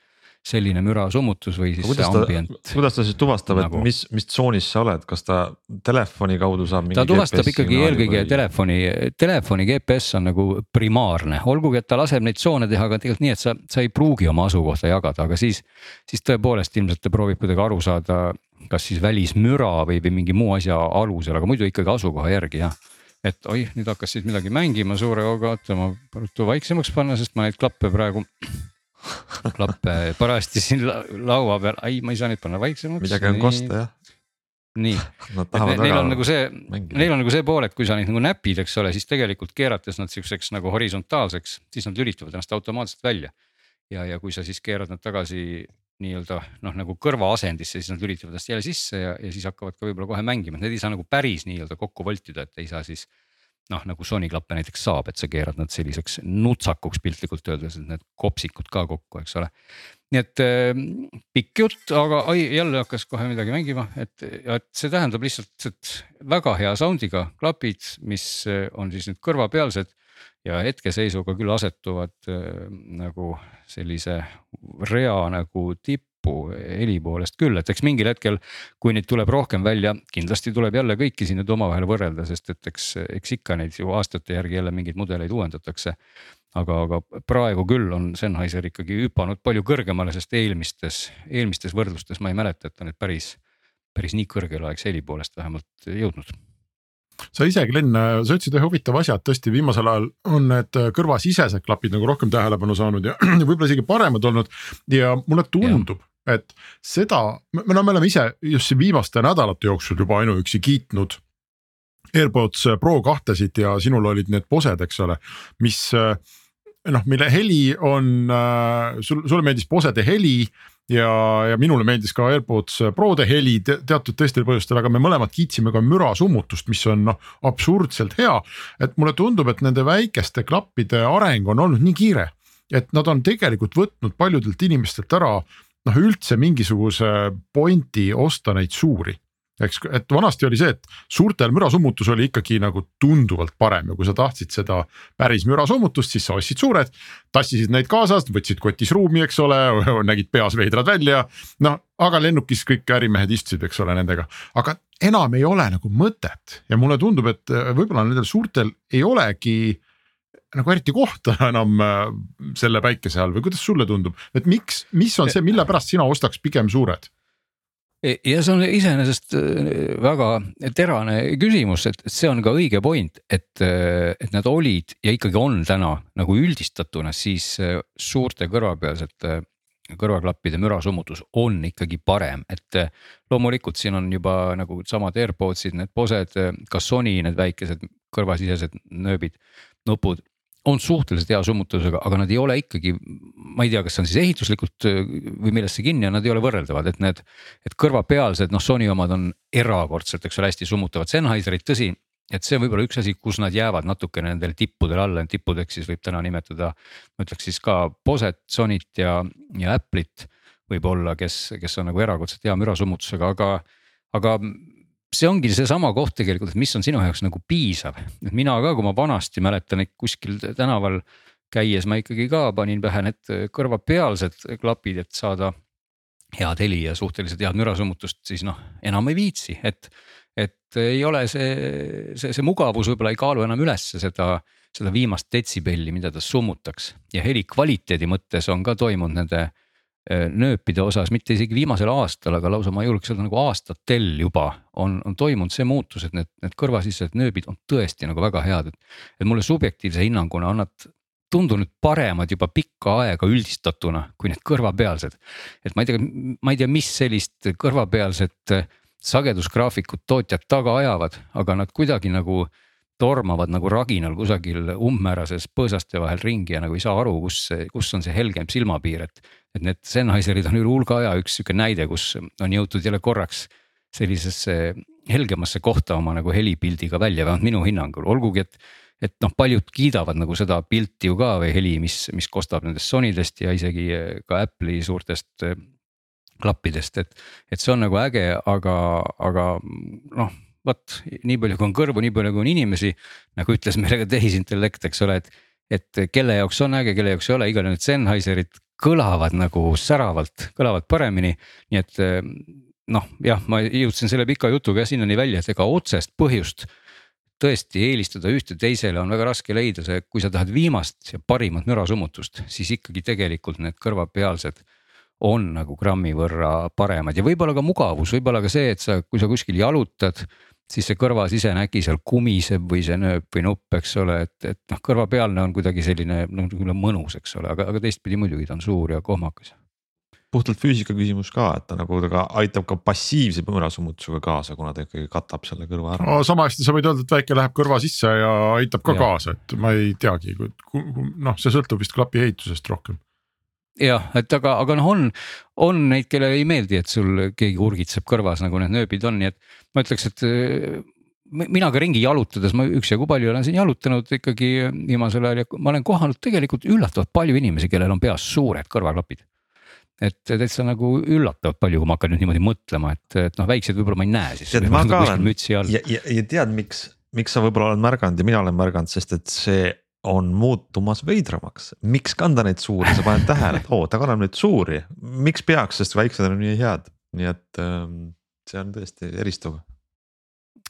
selline mürasummutus või siis kuidas see ambient. kuidas ta siis tuvastab nagu..., et mis, mis tsoonis sa oled, kas ta telefoni kaudu saab? ta tuvastab ikkagi eelkõige või... telefoni, telefoni GPS on nagu primaarne, olgugi et ta laseb neid tsoone teha ka tegelikult nii, et sa, sa ei pruugi oma asukohta jagada, aga siis. siis tõepoolest ilmselt ta proovib kuidagi aru saada, kas siis välismüra või, või mingi muu asja alusel, aga muidu ikkagi asukoha järgi jah et oih, nüüd hakkas siit midagi mängima suure hooga, oota ma palutu vaiksemaks panna, sest ma neid klappe praegu klappe parajasti siin laua peal, ai, ma ei saa neid panna vaiksemaks. midagi on kosta jah. nii, neil on nagu see, neil on nagu see pool, et kui sa neid nagu näpid, eks ole, siis tegelikult keerates nad siukseks nagu horisontaalseks, siis nad lülitavad ennast automaatselt välja. ja, ja kui sa siis keerad nad tagasi nii-öelda noh, nagu kõrvaasendisse, siis nad lülitavad ennast jälle sisse ja, ja siis hakkavad ka võib-olla kohe mängima, et need ei saa nagu päris nii-öelda kokku voltida, et ei saa siis noh, nagu Sony klappe näiteks saab, et sa keerad nad selliseks nutsakuks piltlikult öeldes, et need kopsikud ka kokku, eks ole. nii et äh, pikk jutt, aga oi jälle hakkas kohe midagi mängima, et, et see tähendab lihtsalt, et väga hea sound'iga klapid, mis äh, on siis nüüd kõrvapealsed ja hetkeseisuga küll asetuvad äh, nagu sellise rea nagu tipp tippu heli poolest küll, et eks mingil hetkel, kui neid tuleb rohkem välja, kindlasti tuleb jälle kõiki siin nüüd omavahel võrrelda, sest et eks, eks ikka neid ju aastate järgi jälle mingeid mudeleid uuendatakse. aga, aga praegu küll on Sennheiser ikkagi hüpanud palju kõrgemale, sest eelmistes, eelmistes võrdlustes ma ei mäleta, et ta nüüd päris, päris nii kõrgele oleks heli poolest vähemalt jõudnud sa ise, Glen, sa ütlesid ühe huvitava asja, et tõesti viimasel ajal on need kõrvasisesed klapid nagu rohkem tähelepanu saanud ja võib-olla isegi paremad olnud. ja mulle tundub, et seda, no me oleme ise just siin viimaste nädalate jooksul juba ainuüksi kiitnud. AirPods Pro kahtesid ja sinul olid need Bosed, eks ole, mis noh, mille heli on, sul, sulle meeldis Bosede heli ja, ja minule meeldis ka AirPods Prode heli te, teatud teistel põhjustel, aga me mõlemad kiitsime ka mürasummutust, mis on noh absurdselt hea. et mulle tundub, et nende väikeste klappide areng on olnud nii kiire, et nad on tegelikult võtnud paljudelt inimestelt ära noh, üldse mingisuguse pointi osta neid suuri eks, et vanasti oli see, et suurtel mürasummutus oli ikkagi nagu tunduvalt parem ja kui sa tahtsid seda päris mürasummutust, siis sa ostsid suured. tassisid neid kaasas, võtsid kotis ruumi, eks ole, nägid peas veidrad välja. noh, aga lennukis kõik ärimehed istusid, eks ole, nendega, aga enam ei ole nagu mõtet ja mulle tundub, et võib-olla nendel suurtel ei olegi nagu eriti kohta enam äh, selle päikese all või kuidas sulle tundub, et miks, mis on see, mille pärast sina ostaks pigem suured? E, ja see on iseenesest äh, väga terane küsimus, et see on ka õige point, et, äh, et nad olid ja ikkagi on täna nagu üldistatuna, siis suurte kõrvapealsete kõrvaklappide mürasummutus on ikkagi parem, et loomulikult siin on juba nagu samad AirPodsid, need Bosed, ka Sony need väikesed kõrvasisesed nööbid, nupud on suhteliselt hea summutusega, aga nad ei ole ikkagi, ma ei tea, kas see on siis ehituslikult äh, või millest see kinni on, nad ei ole võrreldavad, et need. et kõrvapealsed, noh Sony omad on erakordselt, eks ole, hästi summutavad, Sennheiserid, tõsi. et see on võib-olla üks asi, kus nad jäävad natukene nendele tippudele alla, tippudeks siis võib täna nimetada. ma ütleks siis ka Boset, Sonyt ja, ja Apple'it võib-olla, kes, kes on nagu erakordselt hea mürasummutusega, aga, aga see ongi seesama koht tegelikult, et mis on sinu jaoks nagu piisav, et mina ka, kui ma vanasti mäletan, et kuskil tänaval käies ma ikkagi ka panin pähe need kõrvapealsed klapid, et saada head heli ja suhteliselt head mürasummutust, siis noh, enam ei viitsi, et. et ei ole see, see, see mugavus võib-olla ei kaalu enam ülesse seda, seda viimast detsibelli, mida ta summutaks ja heli kvaliteedi mõttes on ka toimunud nende nööpide osas, mitte isegi viimasel aastal, aga lausa ma julgeks öelda nagu aastatel juba on, on toimunud see muutus, et need, need kõrvasisesed nööbid on tõesti nagu väga head, et. et mulle subjektiivse hinnanguna on nad tundunud paremad juba pikka aega üldistatuna kui need kõrvapealsed. et ma ei tea, ma ei tea, mis sellist kõrvapealset sagedusgraafikut tootjad taga ajavad, aga nad kuidagi nagu tormavad nagu raginal kusagil umbmäärases põõsaste vahel ringi ja nagu ei saa aru, kus, kus on see helgem silmapiir, et. Et need Sennheiserid on üle hulga aja üks sihuke näide, kus on jõutud jälle korraks sellisesse helgemasse kohta oma nagu helipildiga välja, vähemalt minu hinnangul, olgugi et. et noh, paljud kiidavad nagu seda pilti ju ka või heli, mis, mis kostab nendest Sonydest ja isegi ka Apple'i suurtest klappidest, et, et see on nagu äge, aga, aga noh vot nii palju, kui on kõrvu, nii palju, kui on inimesi. nagu ütles meile ka tehisintellekt, eks ole, et, et kelle jaoks on äge, kelle jaoks ei ole, igal juhul need Sennheiserid kõlavad nagu säravalt, kõlavad paremini. nii et noh, jah, ma jõudsin selle pika jutuga sinnani välja, et ega otsest põhjust tõesti eelistada ühte teisele on väga raske leida, see, kui sa tahad viimast ja parimat mürasummutust, siis ikkagi tegelikult need kõrvapealsed on nagu grammi võrra paremad ja võib-olla ka mugavus, võib-olla ka see, et sa, kui sa kuskil jalutad siis see kõrvasisene äkki seal kumiseb või see nööp või nupp, eks ole, et, et noh, kõrvapealne on kuidagi selline noh, mõnus, eks ole, aga, aga teistpidi muidugi ta on suur ja kohmakas puhtalt füüsika küsimus ka, et ta nagu ta ka aitab ka passiivse põõrasummutusega kaasa, kuna ta ikkagi katab selle kõrva ära no,. sama hästi sa võid öelda, et väike läheb kõrva sisse ja aitab ka ja. kaasa, et ma ei teagi, noh, see sõltub vist klapi ehitusest rohkem jah, et aga, aga noh, on, on neid, kellele ei meeldi, et sul keegi urgitseb kõrvas, nagu need nööbid on, nii et ma ütleks, et äh, mina ka ringi jalutades, ma üksjagu palju olen siin jalutanud ikkagi viimasel ajal ja ma olen kohanud tegelikult üllatavalt palju inimesi, kellel on peas suured kõrvaklapid. et täitsa nagu üllatavalt palju, kui ma hakkan nüüd niimoodi mõtlema, et, et noh, väikseid võib-olla ma ei näe siis. ja, ja, ja tead, miks, miks sa võib-olla oled märganud ja mina olen märganud, sest et see on muutumas veidramaks, miks kanda neid suuri, sa paned tähele, et oo, ta kannab nüüd suuri, miks peaks, sest väiksed on nii head, nii et ähm, see on tõesti eristuv.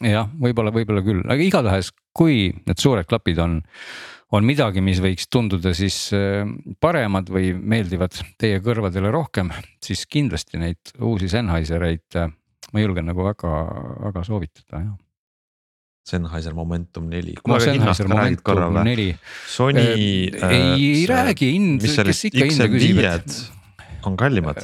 jah, võib-olla, võib-olla küll, aga igatahes, kui need suured klapid on, on midagi, mis võiks tunduda siis äh, paremad või meeldivad teie kõrvadele rohkem, siis kindlasti neid uusi Sennheisereid äh, ma julgen nagu väga, väga soovitada, jah Sennheiser Momentum neli. Sony äh,. ei äh, räägi hind, kes ikka hinda küsib. on kallimad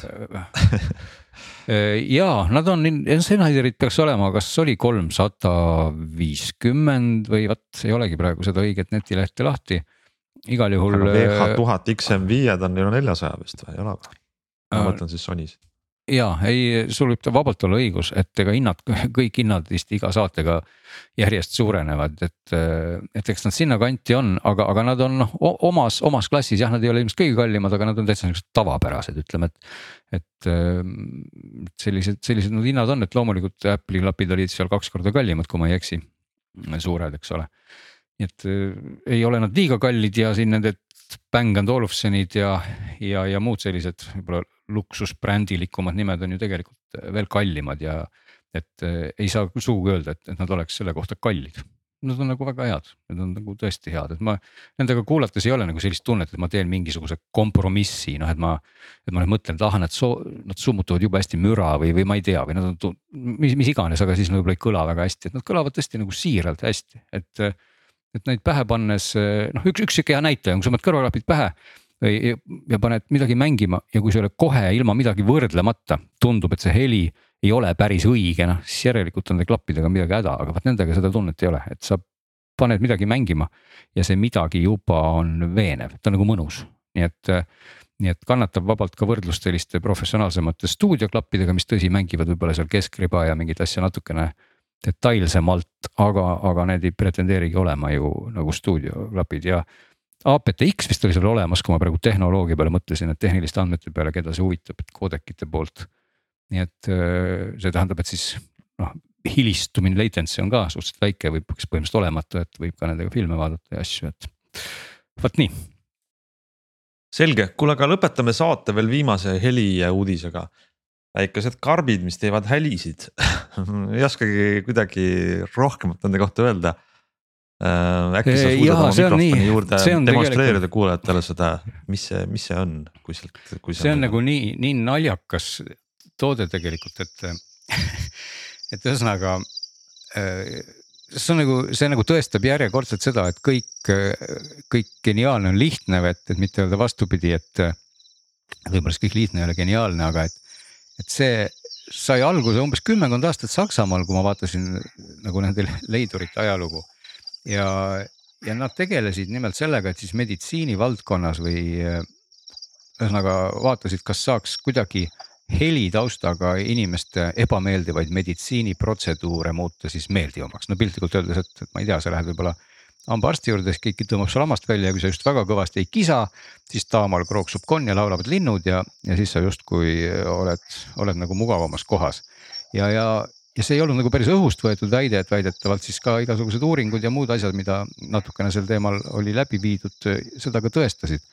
äh, ja nad on, Sennheiserid peaks olema, kas oli kolmsada viiskümmend või vot ei olegi praegu seda õiget netilehte lahti. igal juhul. VH tuhat XM5-d on ju neljasaja vist või ei ole või? ma äh, mõtlen siis Sonys ja ei, sul võib vabalt olla õigus, et ega hinnad, kõik hinnad vist iga saatega järjest suurenevad, et, et eks nad sinnakanti on, aga, aga nad on noh omas, omas klassis jah, nad ei ole ilmselt kõige kallimad, aga nad on täitsa niisugused tavapärased, ütleme, et. et sellised, sellised need hinnad on, et loomulikult Apple'i klapid olid seal kaks korda kallimad, kui ma ei eksi, suured, eks ole. nii et ei ole nad liiga kallid ja siin need Bang and Olufsenid ja, ja, ja muud sellised võib-olla luksusbrändilikumad nimed on ju tegelikult veel kallimad ja et eh, ei saa sugugi öelda, et, et nad oleks selle kohta kallid. Nad on nagu väga head, need on nagu tõesti head, et ma nendega kuulates ei ole nagu sellist tunnet, et ma teen mingisuguse kompromissi, noh, et ma. et ma nüüd mõtlen, et ah, nad soo-, nad summutavad jube hästi müra või, või ma ei tea, või nad on, mis, mis iganes, aga siis võib-olla ei kõla väga hästi, et nad kõlavad tõesti nagu siiralt hästi, et. et neid pähe pannes, noh, üks, üks sihuke hea näitaja on, kui sa paned kõrvaklapid pähe ja, ja paned midagi mängima ja kui sulle kohe ilma midagi võrdlemata tundub, et see heli ei ole päris õige, noh siis järelikult on klappidega midagi häda, aga vot nendega seda tunnet ei ole, et sa paned midagi mängima ja see midagi juba on veenev, ta on nagu mõnus, nii et nii et kannatab vabalt ka võrdlust selliste professionaalsemate stuudioklappidega, mis tõsi, mängivad võib-olla seal keskriba ja mingit asja natukene detailsemalt, aga, aga need ei pretendeerigi olema ju nagu stuudioklapid ja aptX vist oli seal olemas, kui ma praegu tehnoloogia peale mõtlesin, et tehniliste andmete peale, keda see huvitab, et koodekite poolt. nii et äh, see tähendab, et siis noh, hilistumine, latency on ka suhteliselt väike või põhimõtteliselt olematu, et võib ka nendega filme vaadata ja asju, et vot nii. selge, kuule, aga lõpetame saate veel viimase heli uudisega. väikesed karbid, mis teevad hälisid ei oskagi kuidagi rohkemat nende kohta öelda äkki sa suudad oma mikrofoni juurde demonstreerida kuulajatele seda, mis see, mis see on, kui sealt, kui. see on nagu nii, nii naljakas toode tegelikult, et, et ühesõnaga. Äh, see on nagu, see nagu tõestab järjekordselt seda, et kõik, kõik geniaalne on lihtne, et, et mitte öelda vastupidi, et. võib-olla siis kõik lihtne ei ole geniaalne, aga et, et see sai alguse umbes kümmekond aastat Saksamaal, kui ma vaatasin nagu nende leidurite ajalugu ja, ja nad tegelesid nimelt sellega, et siis meditsiinivaldkonnas või ühesõnaga vaatasid, kas saaks kuidagi helitaustaga inimeste ebameeldivaid meditsiiniprotseduure muuta siis meeldivamaks, no piltlikult öeldes, et, ma ei tea, sa lähed võib-olla hambaarsti juurde, siis keegi tõmbab su hammast välja ja kui sa just väga kõvasti ei kisa, siis taamal krooksub konn ja laulavad linnud ja, ja siis sa justkui oled, oled nagu mugavamas kohas. ja, ja, ja see ei olnud nagu päris õhust võetud väide, et väidetavalt siis ka igasugused uuringud ja muud asjad, mida natukene sel teemal oli läbi viidud, seda ka tõestasid.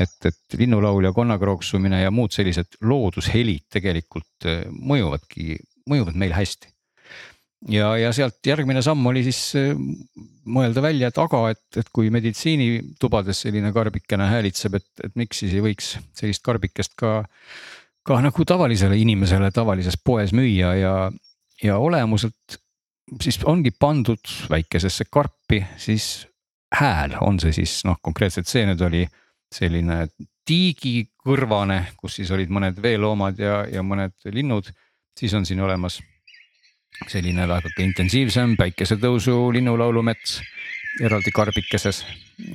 et, et linnulaul ja konnakrooksumine ja muud sellised loodushelid tegelikult eh, mõjuvadki, mõjuvad meil hästi. ja, ja sealt järgmine samm oli siis eh, mõelda välja, et aga, et, et kui meditsiinitubades selline karbikene häälitseb, et, et miks siis ei võiks sellist karbikest ka ka nagu tavalisele inimesele tavalises poes müüa ja, ja olemuselt siis ongi pandud väikesesse karpi siis hääl, on see siis noh, konkreetselt see nüüd oli selline tiigikõrvane, kus siis olid mõned veeloomad ja, ja mõned linnud. siis on siin olemas selline natuke intensiivsem päikesetõusu linnulaulumets eraldi karbikeses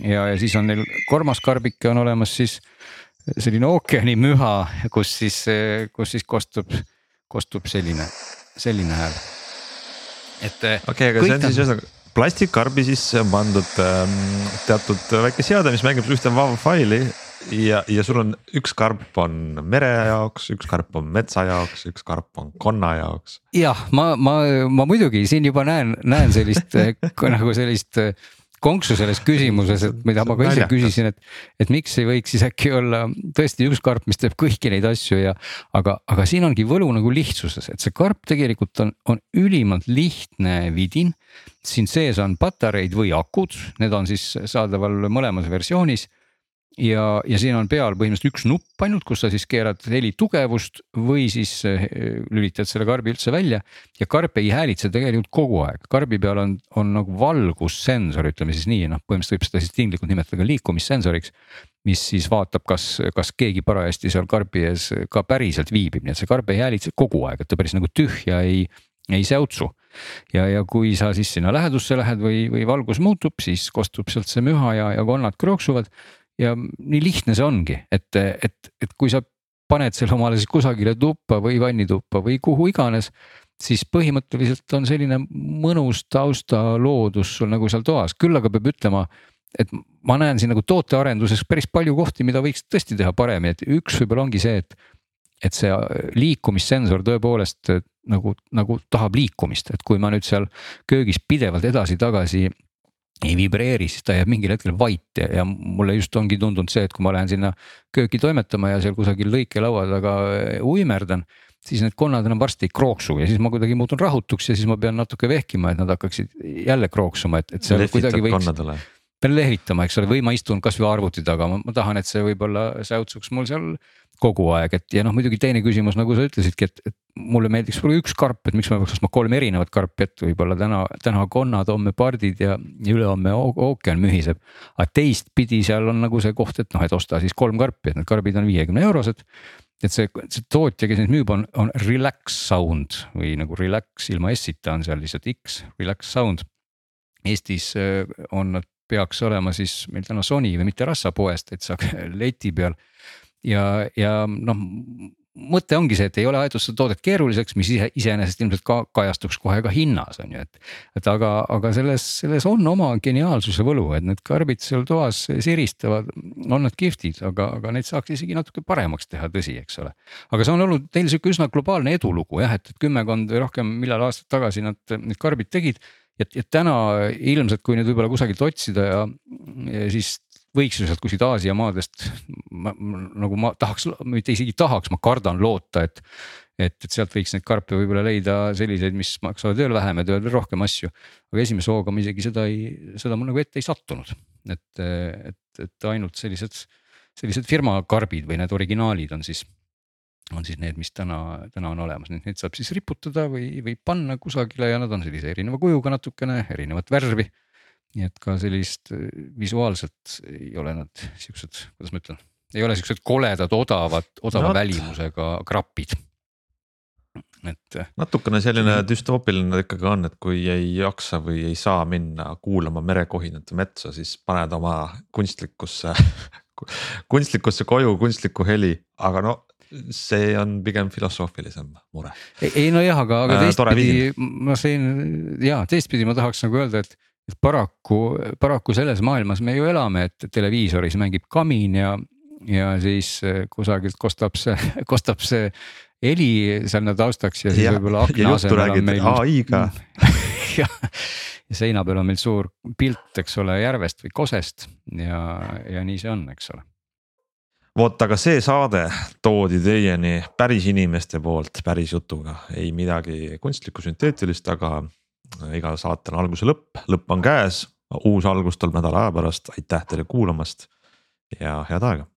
ja, ja siis on neil kolmas karbike on olemas siis selline ookeanimüha, kus siis, kus siis kostub, kostub selline selline hääl. et. Eh, okei okay,, aga see on siis ühesõnaga plastikkarbi sisse on pandud ähm, teatud väike seade, mis mängib ühte WAV faili ja, ja sul on üks karp on mere jaoks, üks karp on metsa jaoks, üks karp on konna jaoks. jah, ma, ma, ma muidugi siin juba näen, näen sellist nagu sellist konksu selles küsimuses, et mida ma ka ise küsisin, et, et miks ei võiks siis äkki olla tõesti üks karp, mis teeb kõiki neid asju ja. aga, aga siin ongi võlu nagu lihtsuses, et see karp tegelikult on, on ülimalt lihtne vidin. siin sees on patareid või akud, need on siis saadaval mõlemas versioonis ja, ja siin on peal põhimõtteliselt üks nupp ainult, kus sa siis keerad heli tugevust või siis eh, lülitad selle karbi üldse välja. ja karp ei häälitse tegelikult kogu aeg, karbi peal on, on nagu valgussensor, ütleme siis nii, noh põhimõtteliselt võib seda siis tinglikult nimetada ka liikumissensoriks. mis siis vaatab, kas, kas keegi parajasti seal karbi ees ka päriselt viibib, nii et see karp ei häälitse kogu aeg, et ta päris nagu tühja ei, ei säutsu ja, ja kui sa siis sinna lähedusse lähed või, või valgus muutub, siis kostub sealt see müha ja, ja konnad krooksuvad ja nii lihtne see ongi, et, et, et kui sa paned selle omale siis kusagile tuppa või vannituppa või kuhu iganes. siis põhimõtteliselt on selline mõnus taustaloodus sul nagu seal toas, küll aga peab ütlema et ma näen siin nagu tootearenduses päris palju kohti, mida võiks tõesti teha paremini, et üks võib-olla ongi see, et. et see liikumissensor tõepoolest nagu, nagu tahab liikumist, et kui ma nüüd seal köögis pidevalt edasi-tagasi ei vibreeri, siis ta jääb mingil hetkel vait ja, ja mulle just ongi tundunud see, et kui ma lähen sinna kööki toimetama ja seal kusagil lõikelaua taga äh, uimerdan. siis need konnad enam varsti ei krooksu ja siis ma kuidagi muutun rahutuks ja siis ma pean natuke vehkima, et nad hakkaksid jälle krooksuma, et, et seal kuidagi võiks pean lehvitama, eks ole, või ma istun kasvõi arvuti taga, ma tahan, et see võib-olla säutsuks mul seal kogu aeg, et ja noh, muidugi teine küsimus, nagu sa ütlesidki, et, et mulle meeldiks võib-olla üks karp, et miks ma peaks ostma kolm erinevat karpi, et võib-olla täna, täna konnad, homme pardid ja, ja ülehomme ookean mühiseb. aga teistpidi seal on nagu see koht, et noh, et osta siis kolm karpi, et need karbid on viiekümne eurosed. et see, see tootja, kes neid müüb, on, on Relax Sound või nagu relax ilma S-ita on seal lihtsalt X, Relax Sound. Eestis äh, on nad peaks olema siis meil täna Sony või mitte rassapoest, et saaks leti peal ja, ja noh mõte ongi see, et ei ole aetud seda toodet keeruliseks, mis ise iseenesest ilmselt ka kajastuks kohe ka hinnas on ju, et. et aga, aga selles, selles on oma geniaalsuse võlu, et need karbid seal toas siristavad, on nad kihvtid, aga, aga neid saaks isegi natuke paremaks teha, tõsi, eks ole. aga see on olnud neil sihuke üsna globaalne edulugu jah, et kümmekond või rohkem, millal aastat tagasi nad need karbid tegid ja, ja täna ilmselt, kui nüüd võib-olla kusagilt otsida ja, ja siis võiks ju sealt kuskilt Aasia maadest, nagu ma tahaks, mitte isegi tahaks, ma kardan loota, et. et, et sealt võiks neid karpe võib-olla leida selliseid, mis maksavad veel vähem ja teevad veel rohkem asju. aga esimese hooga ma isegi seda ei, seda mul nagu ette ei sattunud, et, et, et ainult sellised, sellised firma karbid või need originaalid on siis on siis need, mis täna, täna on olemas, neid saab siis riputada või, või panna kusagile ja nad on sellise erineva kujuga natukene, erinevat värvi nii et ka sellist äh, visuaalselt ei ole nad siuksed, kuidas ma ütlen, ei ole siuksed koledad, odavad, odava no, välimusega krapid. et. Äh, natukene selline düstoopiline ikkagi on, et kui ei jaksa või ei saa minna kuulama merekohinate metsa, siis paned oma kunstlikusse kunstlikusse koju kunstlikku heli, aga no see on pigem filosoofilisem mure. ei nojah, aga, aga äh, teistpidi ma siin ja teistpidi ma tahaks nagu öelda, et et paraku, paraku selles maailmas me ju elame, et televiisoris mängib kamin ja, ja siis eh, kusagilt kostab see, kostab see heli sinna taustaks ja siis võib-olla akna asemel on meil. ai-ga ja, ja seina peal on meil suur pilt, eks ole, järvest või kosest ja, ja nii see on, eks ole vot, aga see saade toodi teieni päris inimeste poolt päris jutuga, ei midagi kunstlikku sünteetilist, aga igal saatel on algus ja lõpp, lõpp on käes, uus algus tuleb nädala aja pärast, aitäh teile kuulamast ja head aega.